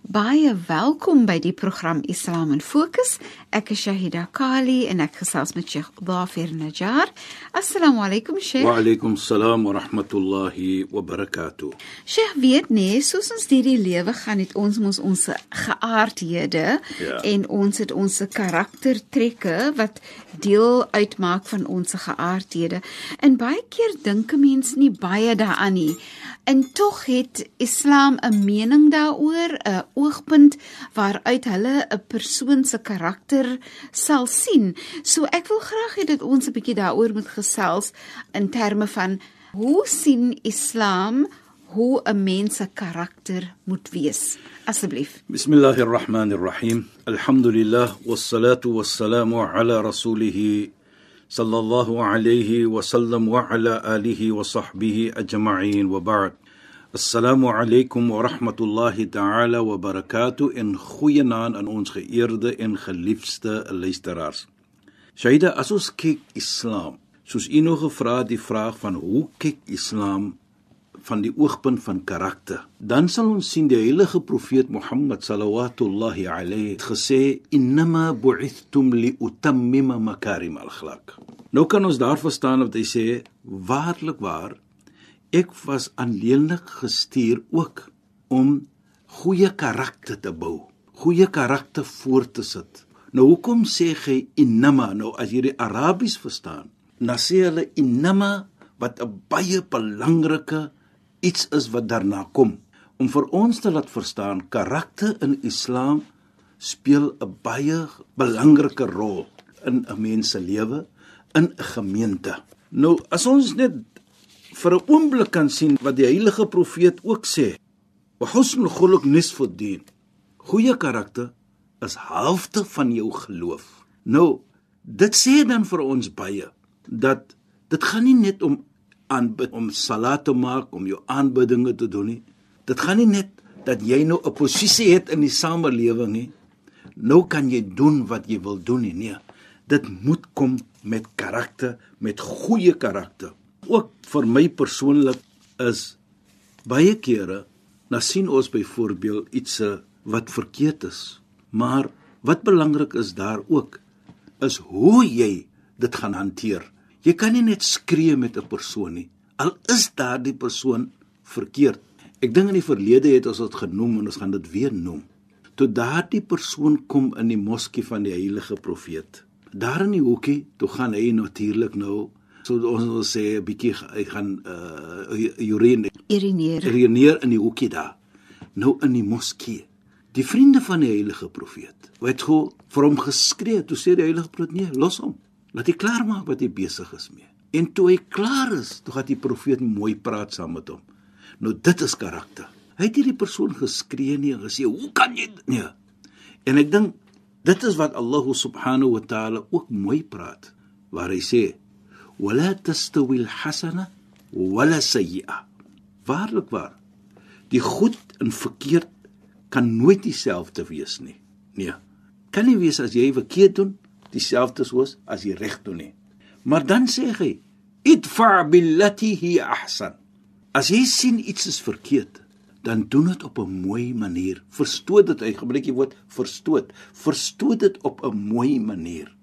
Baie welkom by die program Islam in Fokus. Ek is Shahida Kali en ek gesels met Sheikh Dafir Najjar. Assalamu alaykum Sheikh. Wa alaykum salaam wa rahmatullahi wa barakatuh. Sheikh weet nee, soos ons hierdie lewe gaan het ons mos ons geaardhede Ja. en ons het ons karaktertrekke wat deel uitmaak van ons geaardhede. En baie keer dink 'n mens nie baie daaraan nie. En tog het Islam 'n mening daaroor, 'n oogpunt waaruit hulle 'n persoon se karakter sal sien. So ek wil graag hê dat ons 'n bietjie daaroor moet gesels in terme van hoe sien Islam hoe 'n mens se karakter moet wees. Asseblief. Bismillahir Rahmanir Rahim. Alhamdulillah wassalatu wassalamu ala rasulih sallallahu alayhi wa sallam wa ala alihi wa sahbihi ajma'in wa ba'd. Assalamu alaykum wa rahmatullahi ta'ala wa barakatuh in goeienaand aan ons geëerde en geliefde luisteraars. Shaida, as ons kyk Islam, soos u nou gevra die vraag van hoe kyk Islam van die oogpunt van karakter. Dan sal ons sien die heilige profeet Mohammed sallallahu alayhi het gesê innama bu'ithtum li utammima makarim al-akhlaq. Nou kan ons daar verstaan wat hy sê waarlik waar ek was aanleenlik gestuur ook om goeie karakter te bou, goeie karakter voor te sit. Nou hoekom sê hy innama? Nou as jy die Arabies verstaan, dan sê hulle innama wat 'n baie belangrike iets is wat daarna kom om vir ons te laat verstaan karakter in Islam speel 'n baie belangrike rol in 'n mens se lewe in 'n gemeente. Nou as ons net vir 'n oomblik kan sien wat die heilige profeet ook sê, wa husnul khuluq nisfu din. Goeie karakter is halfte van jou geloof. Nou dit sê dan vir ons baie dat dit gaan nie net om aanbid om salat te maak om jou aanbiddinge te doen nie. Dit gaan nie net dat jy nou 'n posisie het in die samelewing nie. Nou kan jy doen wat jy wil doen nie. Nee. Dit moet kom met karakter, met goeie karakter. Ook vir my persoonlik is baie kere na sien ons byvoorbeeld iets eh, wat verkeerd is. Maar wat belangrik is daar ook is hoe jy dit gaan hanteer. Jy kan nie net skree met 'n persoon nie. Al is daardie persoon verkeerd. Ek dink in die verlede het ons dit genoem en ons gaan dit weer noem. Toe daardie persoon kom in die moskee van die heilige profeet. Daar in die hoekie, toe gaan hy natuurlik nou so ons wil sê 'n bietjie hy gaan uh urine Irineer. reëneer in die hoekie daar. Nou in die moskee. Die vriende van die heilige profeet, het gou vir hom geskree, toe sê die heilige profeet: "Nee, los hom. Laat hy klaar maak wat hy besig is mee." En toe hy klaar is, toe gaan die profeet mooi praat saam met hom. Nou dit is karakter. Hy het hierdie persoon geskree nie en gesê, "Hoe kan jy dit?" nee. En ek dink dit is wat Allah subhanahu wa ta'ala ook mooi praat waar hy sê, "Wala tastawi al-hasana wala sayyi'a." Waarlik waar. Die goed en verkeerd kan nooit dieselfde wees nie. Nee. Kan nie wees as jy verkeerd doen dieselfde soos as jy reg doen nie. Maar dan sê hy, "Idfa billati hi ahsan." As jy sien iets is verkeerd, dan doen dit op 'n mooi manier. Verstoot dit, hy gebruik die woord verstoot. Verstoot dit op 'n mooi manier.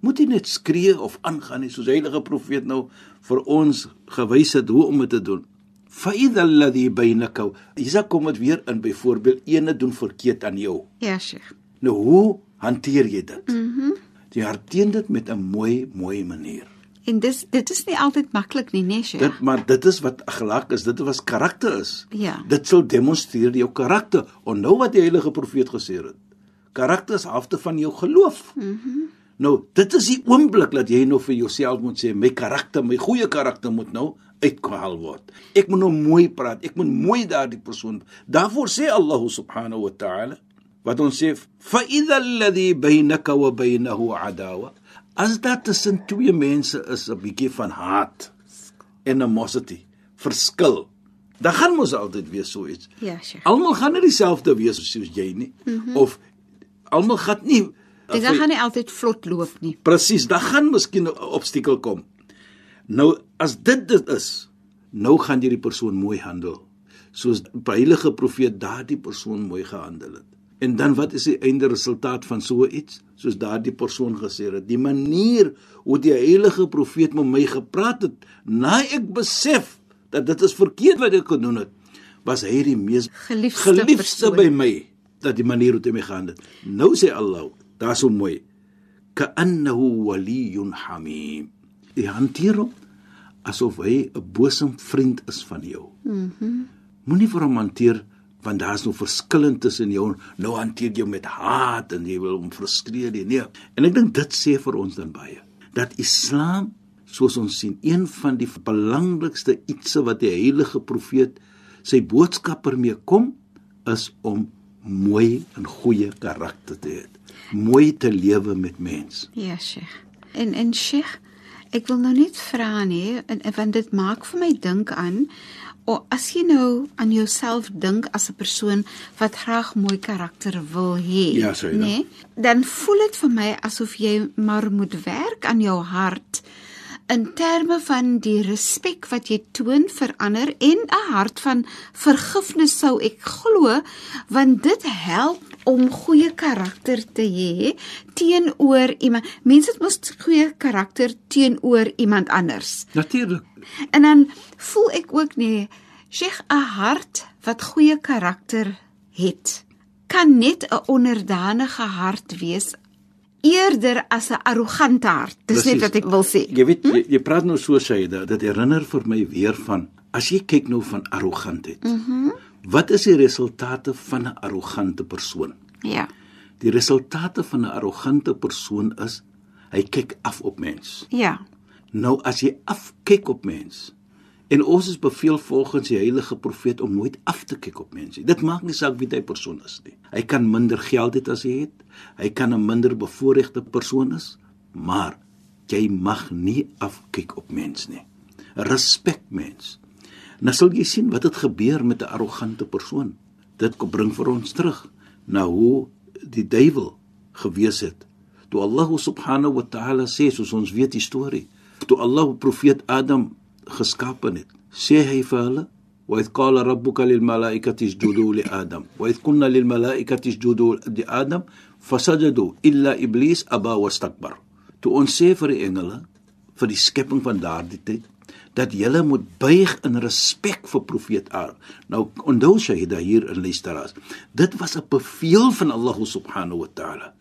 Moet jy net skree of aangaan nie soos heilige profeet nou vir ons gewys het hoe om dit te doen. Fa idha alladhi bainaka Isa kom dit weer in byvoorbeeld ene doen verkeerd aan jou. Ja, Sheikh. Nou hoe hanteer jy dit? Mhm. Mm jy hanteer dit met 'n mooi mooi manier. En dis dit is nie altyd maklik nie, nee, Sheikh. Dit maar dit is wat akhlaq is, dit wat karakter is. Ja. Dit sal demonstreer jou karakter. Onthou wat die heilige profeet gesê het. Karakter is halfte van jou geloof. Mhm. Mm nou, dit is die oomblik dat jy nou vir jouself moet sê my karakter, my goeie karakter moet nou uitgehaal word. Ek moet nou mooi praat. Ek moet mooi daardie persoon. Daarvoor sê Allah subhanahu wa ta'ala wat ons sê fa idha alladhi bainaka wa bainahu adawa as daar tussen twee mense is 'n bietjie van haat animosity verskil. Dan gaan mos altyd wees so iets. Ja, Sheikh. almal gaan nie dieselfde wees soos jy nie. Mm -hmm. of almal gaan nie Dit gaan nie altyd vlot loop nie. presies dan gaan miskien 'n obstakel kom. Nou as dit dit is nou gaan jy die persoon mooi handel. Soos die heilige profeet daardie persoon mooi gehandel het En dan wat is die einde resultaat van so iets? Soos daardie persoon gesê het, die manier hoe die heilige profeet met my gepraat het, na ek besef dat dit is verkeerd wat ek gedoen het, was hy die mees Geliefde geliefde persoon. by my dat die manier hoe hy my gehandel het. Nou sê Allah, daar so mooi, ka'annahu waliyyun hamim. Die hanteer hom asof hy 'n bosom vriend is van jou. Mhm. Mm Moenie vir hom hanteer want daar's nou verskillend tussen jou nou hanteer jy met haat en jy wil hom frustreer. Nee. En ek dink dit sê vir ons dan baie dat Islam soos ons sien een van die belangrikste ietsie wat die heilige profeet sy boodskapper mee kom is om mooi en goeie karakter te hê. Mooi te lewe met mens. Ja, Sheikh. En en Sheikh, ek wil nou net vra nee, want dit maak vir my dink aan o as jy nou aan jouself dink as 'n persoon wat graag mooi karakter wil hê, Ja, sê jy dan. nee, dan voel dit vir my asof jy maar moet werk aan jou hart in terme van die respek wat jy toon vir ander en 'n hart van vergifnis sou ek glo want dit help om goeie karakter te hê teenoor iemand. Mense het mos goeie karakter teenoor iemand anders. Natuurlik. En dan voel ek ook nee, Sheikh 'n hart wat goeie karakter het, kan net 'n onderdanige hart wees eerder as 'n arrogante hart. Dis net Presies. wat ek wil sê. Jy weet jy, jy praat nou so sê dit dit herinner vir my weer van as jy kyk nou van arrogantheid. Mhm. Mm wat is die resultate van 'n arrogante persoon? Ja. Die resultate van 'n arrogante persoon is hy kyk af op mens. Ja. Nou as jy afkyk op mens en ons is beveel volgens die heilige profeet om nooit af te kyk op mense. Dit maak nie saak wie hy persoon is nie. Hy kan minder geld hê as hy het. Hy kan 'n minder bevoorregte persoon is, maar jy mag nie afkyk op mens nie. Respek mens. Nou sal jy sien wat het gebeur met 'n arrogante persoon. Dit kom bring vir ons terug na hoe die duiwel gewees het. Toe Allah subhanahu wa ta'ala sê soos ons weet die storie, toe Allah profeet Adam geskaap het, sê hy vir hulle وإذ قال ربك للملائكة اسجدوا لآدم وإذ قلنا للملائكة اسجدوا لآدم فسجدوا إلا إبليس أبى واستكبر toe ons sê vir die engele vir die skepping van daardie tyd dat julle moet buig in respek vir profeet Adam. Nou onthou jy dat hier in luisteraars. Dit was 'n bevel van Allah subhanahu wa taala.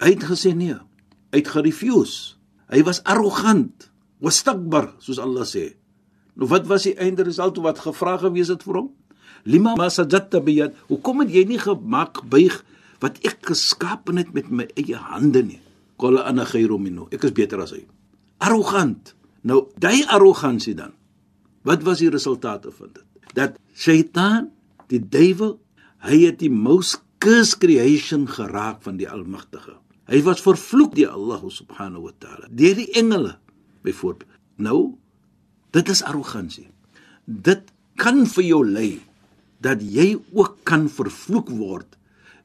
Hy het gesê nee. Hy het gerefuse. Hy was arrogant, wastakbar soos Allah sê. Nou wat was die einde result wat gevra gewees het vir hom? Lima ma sajadta biyad. Hoekom het jy nie gemaak buig wat ek geskaap het met my eie hande nie? Qala ana khairu minhu. Ek is beter as hy. Arrogant. Nou, daai arrogansie dan. Wat was die resultate van dit? Dat Satan, die duiwel, hy het die most cursed creation geraak van die Almagtige. Hy was vervloek deur Allah subhanahu wa taala, deur die engele byvoorbeeld. Nou, dit is arrogansie. Dit kan vir jou lei dat jy ook kan vervloek word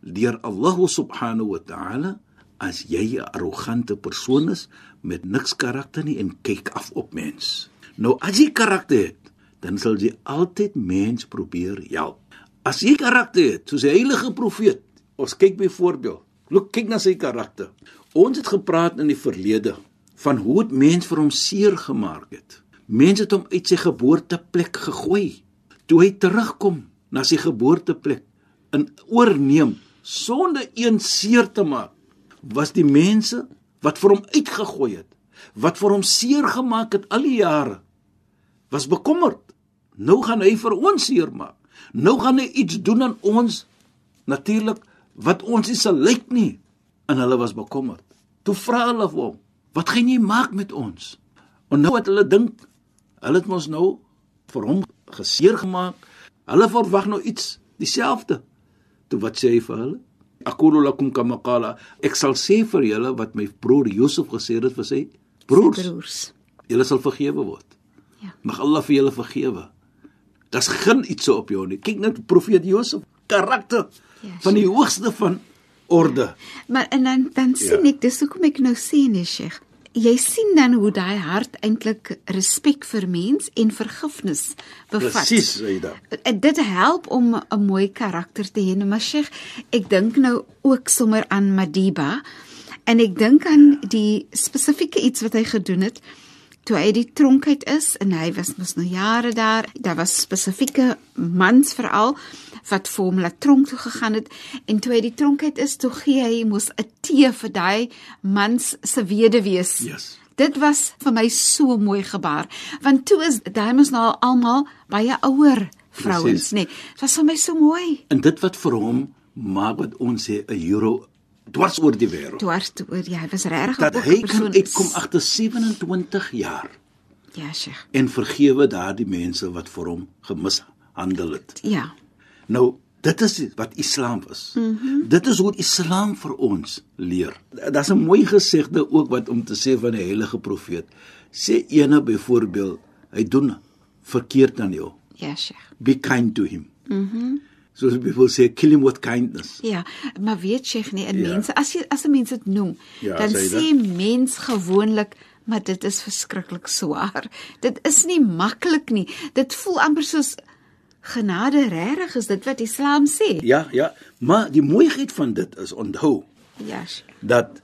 deur Allah subhanahu wa taala as jy 'n arrogante persoon is met niks karakter nie en kyk af op mens. Nou as jy karakter het, dan sal jy altyd mens probeer help. As jy karakter het, soos die heilige profeet, ons kyk byvoorbeeld, look kyk na sy karakter. Ons het gepraat in die verlede van hoe dit mens vir hom seer gemaak het. Mense het hom uit sy geboorteplek gegooi. Toe hy terugkom na sy geboorteplek en oorneem sonder een seer te maak, was die mense wat vir hom uitgegooi het. wat vir hom seer gemaak het al die jare was bekommerd. Nou gaan hy vir ons seer maak. Nou gaan hy iets doen aan ons natuurlik wat ons nie sal lyk nie. En hulle was bekommerd. Toe vra hulle vir hom, "Wat gaan jy maak met ons?" En nou het hulle dink hulle het mos nou vir hom geseer gemaak. Hulle verwag nou iets dieselfde. Toe wat sê hy vir hulle? Aqulu lakum kama qala ek sal sê vir julle wat my broer Josef gesê het vir sy broers. broers. Julle sal vergewe word. Ja. Mag Allah vir julle vergewe. Daar's geen iets so op jou nie. Kyk net profeet Josef, karakter Ja, van die hoogste van orde. Maar en dan dan sien Ja. ek dis hoekom ek nou sê nee Sheikh. Jy sien dan hoe daai hart eintlik respek vir mens en vergifnis bevat. Presies, Aida. Dit help om 'n mooi karakter te hê. Nou, Maar Sheikh, ek dink nou ook sommer aan Madiba en ek dink aan die spesifieke iets wat hy gedoen het toe hy die tronk uit is en hy was mos nou jare daar. Daar was spesifieke mans veral wat vir hom laat tronk toe gegaan het en toe hy die tronk uit is, toe gee hy mos 'n tee vir daai mans se weduwees. Yes. Dit was vir my so mooi gebaar want toe is daai mos nou al almal baie ouer vrouens nê. Nee, dit was vir my so mooi. En dit wat vir hom maak wat ons sê 'n euro dwars oor die wêreld. Dwars oor ja, hy was regtig Dat ook 'n hy kan persoon- uitkom agter 27 jaar Ja, Sheikh. en vergewe daardie mense wat vir hom gemishandel het. Ja. Nou, dit is wat Islam is. Mm -hmm. Dit is hoe Islam vir ons leer. Daar's 'n mooi gesegde ook wat om te sê van die heilige profeet. Sê ene byvoorbeeld, hy doen verkeerd aan jou. Ja, Sheikh. Be kind to him. Mhm. Mm Soos people say kill him with kindness. Ja, maar weet Sheikh nie, en Ja. mense as jy as 'n mens dit noem, Ja, dan sê sê mens gewoonlik maar dit is verskriklik swaar. Dit is nie maklik nie. Dit voel amper soos genade regtig is dit wat Islam sê. Ja, ja, maar die mooiheid van dit is onthou Ja, Sheikh. dat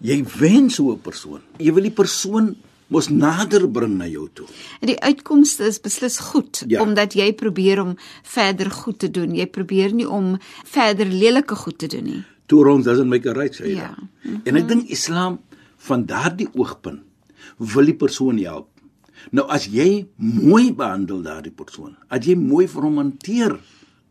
jy wen so 'n persoon. Jy wil die persoon mos nader bring na jou toe. En die uitkomste is beslis goed Ja. omdat jy probeer om verder goed te doen. Jy probeer nie om verder lelike goed te doen nie. Two wrongs doesn't make a right, sê jy. Ja. En ek dink Islam van daardie oogpunt wil die persoon help. Nou as jy mooi behandel daardie persoon, as jy mooi vir hom hanteer,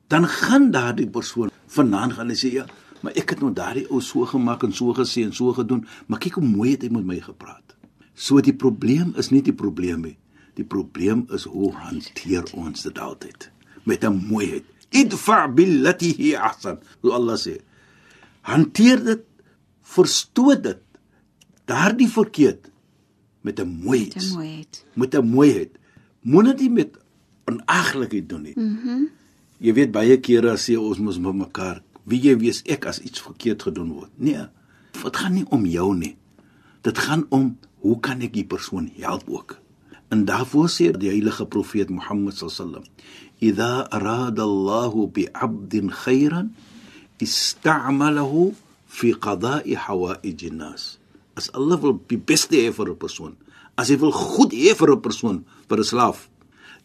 dan gaan daardie persoon vanaand gaan sê ja, maar ek het nou daardie ou so gemaak en so gesê en so gedoen, maar kyk hoe mooi het hy met my gepraat. So die probleem is nie die probleem nie. Die probleem is hoe hanteer ons dit altyd met 'n mooiheid. Idfa billati hi ahsan. So Allah sê, hanteer dit, verstoot dit. Daardie verkeerd met 'n mooi Dit is mooiheid. met 'n mooiheid. Moenie dit met onaglikheid doen nie. Mhm. Mm jy weet baie kere as sê ons mos met mekaar, wie jy wees ek as iets verkeerd gedoen word. Nee, dit gaan nie om jou nie. Dit gaan om hoe kan ek die persoon help ook? En daarvoor sê die heilige profeet Mohammed sallam: "Idha arada Allahu bi 'abdin khairan ista'malahu fi qada'i hawa'ij an-nas." As Allah wil die beste hê vir 'n persoon, as hy wil goed hê vir 'n persoon, vir 'n slaaf,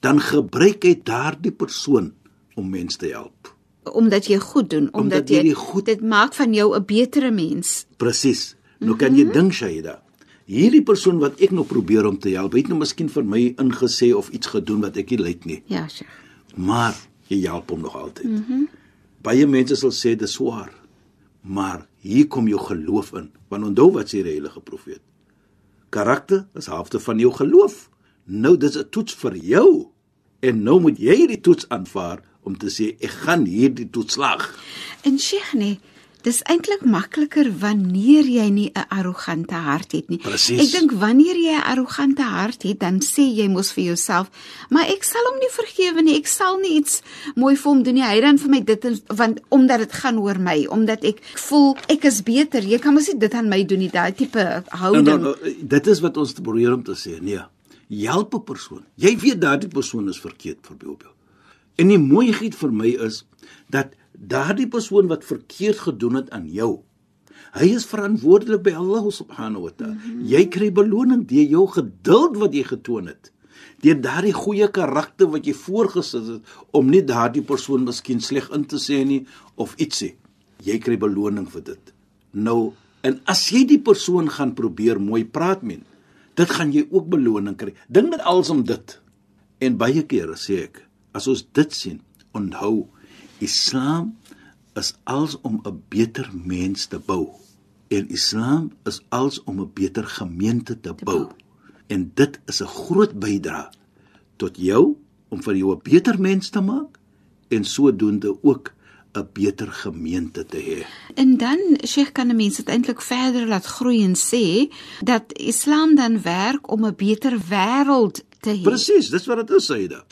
dan gebruik hy daardie persoon om mense te help. Omdat jy goed doen, omdat, Omdat jy jy goed- dit maak van jou 'n betere mens. Presies. Nou kan jy dink Shaida. Hierdie persoon wat ek nou probeer om te help, het nou miskien vir my ingesê of iets gedoen wat ek nie lyk nie, Ja, Sheikh. maar jy help hom nog altyd. Mm -hmm. Baie mense sal sê dis swaar. Maar hier kom jou geloof in. Want onthou wat sê die heilige profeet. Karakter is helfte van jou geloof. Nou dis 'n toets vir jou. En nou moet jy hierdie toets aanvaar om te sê ek gaan hierdie toets slaag. En Sheikh nee, dis eintlik makliker wanneer jy nie 'n arrogante hart het nie. Presies. Ek dink wanneer jy 'n arrogante hart het, dan sê jy mos vir jouself, maar ek sal hom nie vergewe nie. Ek sal nie iets mooi vir hom doen nie. Hy dan vir my dit want omdat dit gaan oor my, omdat ek voel ek is beter. Jy kan mos nie dit aan my doen nie, daai tipe Nou, houding. nou, nou, dit is wat ons probeer om te sê. Nee. Help 'n persoon. Jy weet daardie persoon is verkeerd voorbeeld. En die mooiheid vir my is dat daardie persoon wat verkeerd gedoen het aan jou, hy is verantwoordelik by Allah subhanahu wa ta'ala. Mm -hmm. Jy kry beloning deur jou geduld wat jy getoon het. Deur daardie goeie karakter wat jy voorgesit het om nie daardie persoon miskien sleg in te sê nie of ietsie. Jy kry beloning vir dit. Nou, en as jy die persoon gaan probeer mooi praat met, dit gaan jy ook beloning kry. Dink dit als om dit. En baie kere sê ek, as ons dit sien, onthou, Islam is als om 'n beter mens te bou. En Islam is als om 'n beter gemeente te bou. En dit is 'n groot bydrae tot jou om van jou 'n beter mens te maak en sodoende ook 'n beter gemeente te hê. En dan Sheikh kan 'n mens dit eintlik verder laat groei en sê dat Islam dan werk om 'n beter wêreld te hê. Presies, dis wat dit is, Saida.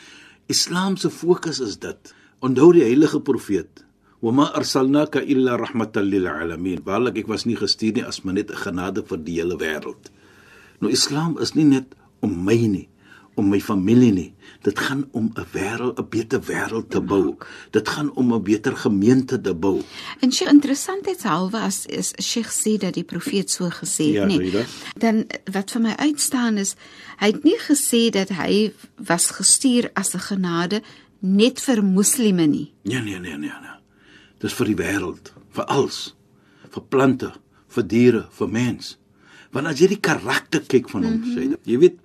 Islam se fokus is dit. Onthou die heilige profeet, "Wa ma arsalnaka illa rahmatan lil alamin." Waarlik ek was nie gestuur nie as maar net 'n genade vir die hele wêreld. Nou Islam is nie net om my nie, om my familie nie. Dit gaan om 'n wêreld, 'n beter wêreld te bou. Dit gaan om 'n beter gemeente te bou. En sy interessantheidshalwe as is Sheikh sê dat die profeet so gesê het, Ja, nee. Rita. Dan wat vir my uitstaan is, hy het nie gesê dat hy was gestuur as 'n genade net vir moslime nie. Nee, nee, nee, nee, nee. Dis vir die wêreld, vir alles. Vir plante, vir diere, vir mens. Want as jy die karakter kyk van hom, mm -hmm. sê dit. Jy weet,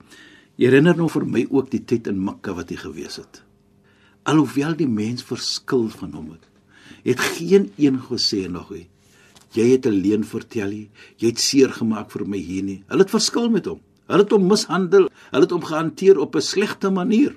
jy herinner nou vir my ook die tyd in Mekka wat hy gewees het. Alhoewel die mens verskil van hom het, het geen een gesê nog hy jy het alleen vertel jy, jy het seer gemaak vir my hier nie. Hulle het verskil met hom. Hulle het hom mishandel, hulle het hom gehanteer op 'n slegte manier.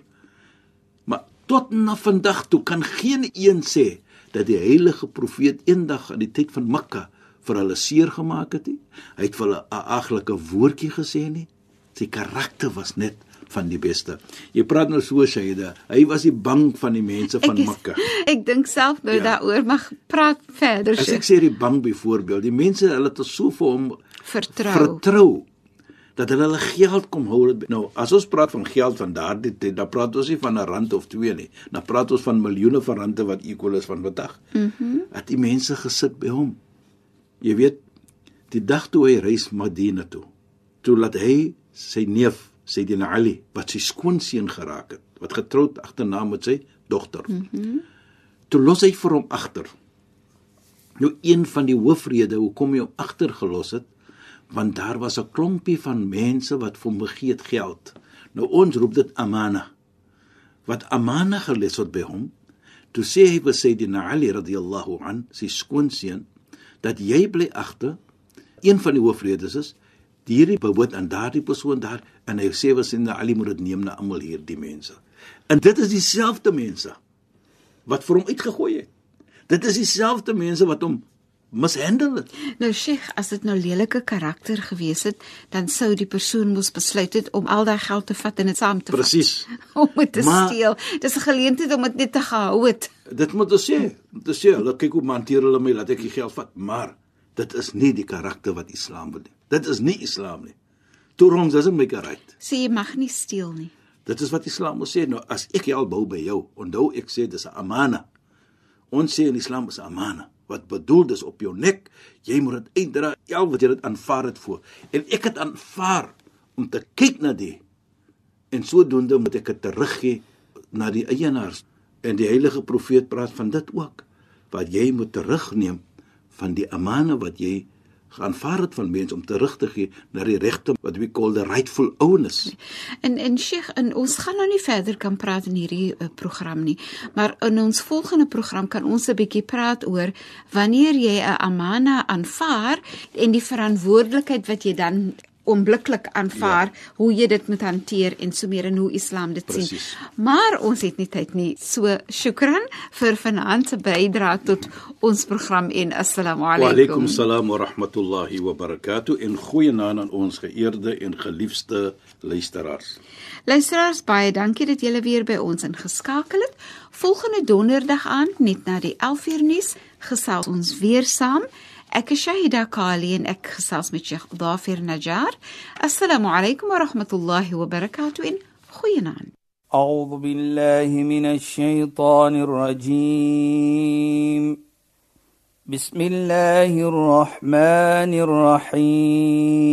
Maar tot na vandag toe kan geen een sê dat die heilige profeet eendag aan die tyd van Mekka vir hulle seer gemaak het nie. Hy het vir hulle 'n aglike woordjie gesê nie. Sy karakter was net van die beste. Jy praat nou so Shaida. Hy was nie bang van die mense van is- Mekka. Ek dink self nou Ja. daaroor mag praat verder As ek sê die bang byvoorbeeld, die mense hulle het so vir hom Vertrou. vertrou dat hulle hulle geld kom hou. het. Nou, as ons praat van geld van daardie tyd, dan praat ons nie van 'n rand of twee nie. Dan praat ons van miljoene van rande wat equal is van vandag. Mhm. Mm dat die mense gesit by hom. Jy weet, die dag toe hy reis Madina toe, toe laat hy sy neef, Sayyidina Ali, wat sy skoonseun geraak het, wat getroud agterna met sy dogter. Mhm. Mm toe los hy vir hom agter. Nou een van die hoofrede hoekom hy hom agtergelos het, want daar was 'n klompie van mense wat vir hom gegee het geld. Nou ons roep dit amana. Wat amana gelees word by hom, toe sê hy vir Sayyidina Ali radhiyallahu an, sy skoonseun, dat jy bly agter. Een van die hoofredes is hierdie behoort aan daardie persoon daar en hy sê vir Sayyidina Ali moet dit neem na almal hierdie mense. En dit is dieselfde mense wat vir hom uitgegooi het. Dit is dieselfde mense wat hom mishandel het. Nou Sheikh, as dit nou lelike karakter gewees het, dan sou die persoon moes besluit het om al daai geld te vat en dit saam te Presies. vat. Om dit te Maar- steel. Dis 'n geleentheid om dit net te gehou het. Dit moet ons sê. Om te sê, hulle kyk hoe hanteer hulle my, laat ek die geld vat, maar dit is nie die karakter wat Islam wil hê. Dit is nie Islam nie. Torong doesn't make it right. Sê jy mag nie steel nie. Dit is wat Islam wil sê. Nou as ek geld bou by jou, onthou ek sê dis 'n amana. Ons sê in Islam is 'n amana wat bedoel dis op jou nek. Jy moet dit uitdra, al wat jy dit aanvaar het voor. En ek het aanvaar om te kyk na die en sodoende moet ek dit teruggee na die eienaars. En die heilige profeet praat van dit ook wat jy moet terugneem van die amana wat jy geaanvaar het van mense om terug te gee na die regte wat we call the rightful owners. En en Sheikh, en ons gaan nou nie verder kan praat in hierdie uh, program nie, maar in ons volgende program kan ons 'n bietjie praat oor wanneer jy 'n amana aanvaar en die verantwoordelikheid wat jy dan onmiddellik aanvaar ja. hoe jy dit moet hanteer en so meer en hoe Islam dit Precies. sien. Maar ons het nie tyd nie. So shukran vir vanaand se bydrae tot ons program en assalamu Wa alaykum alaykum. salaam wa rahmatullahi wa barakatuh en goeienaand aan ons geëerde en geliefde luisteraars. Luisteraars, baie dankie dat julle weer by ons ingeskakel het. Volgende donderdag aand net na die 11uur nuus gesels ons weer saam. اك شهيدا قالين اك خصاص من شيخ ظافر نجار السلام عليكم ورحمة الله وبركاته إن خوينان أعوذ بالله من الشيطان الرجيم بسم الله الرحمن الرحيم